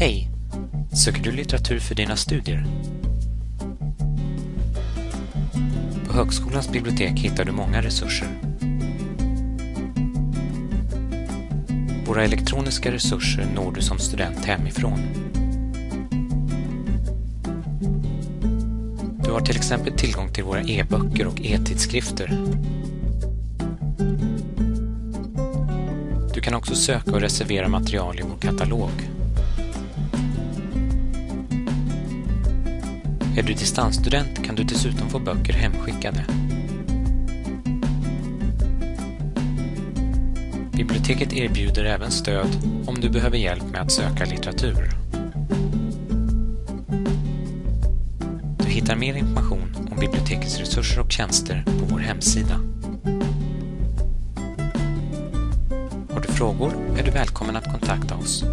Hej! Söker du litteratur för dina studier? På Högskolans bibliotek hittar du många resurser. Våra elektroniska resurser når du som student hemifrån. Du har till exempel tillgång till våra e-böcker och e-tidskrifter. Du kan också söka och reservera material i vår katalog. Är du distansstudent kan du dessutom få böcker hemskickade. Biblioteket erbjuder även stöd om du behöver hjälp med att söka litteratur. Du hittar mer information om bibliotekets resurser och tjänster på vår hemsida. Har du frågor är du välkommen att kontakta oss.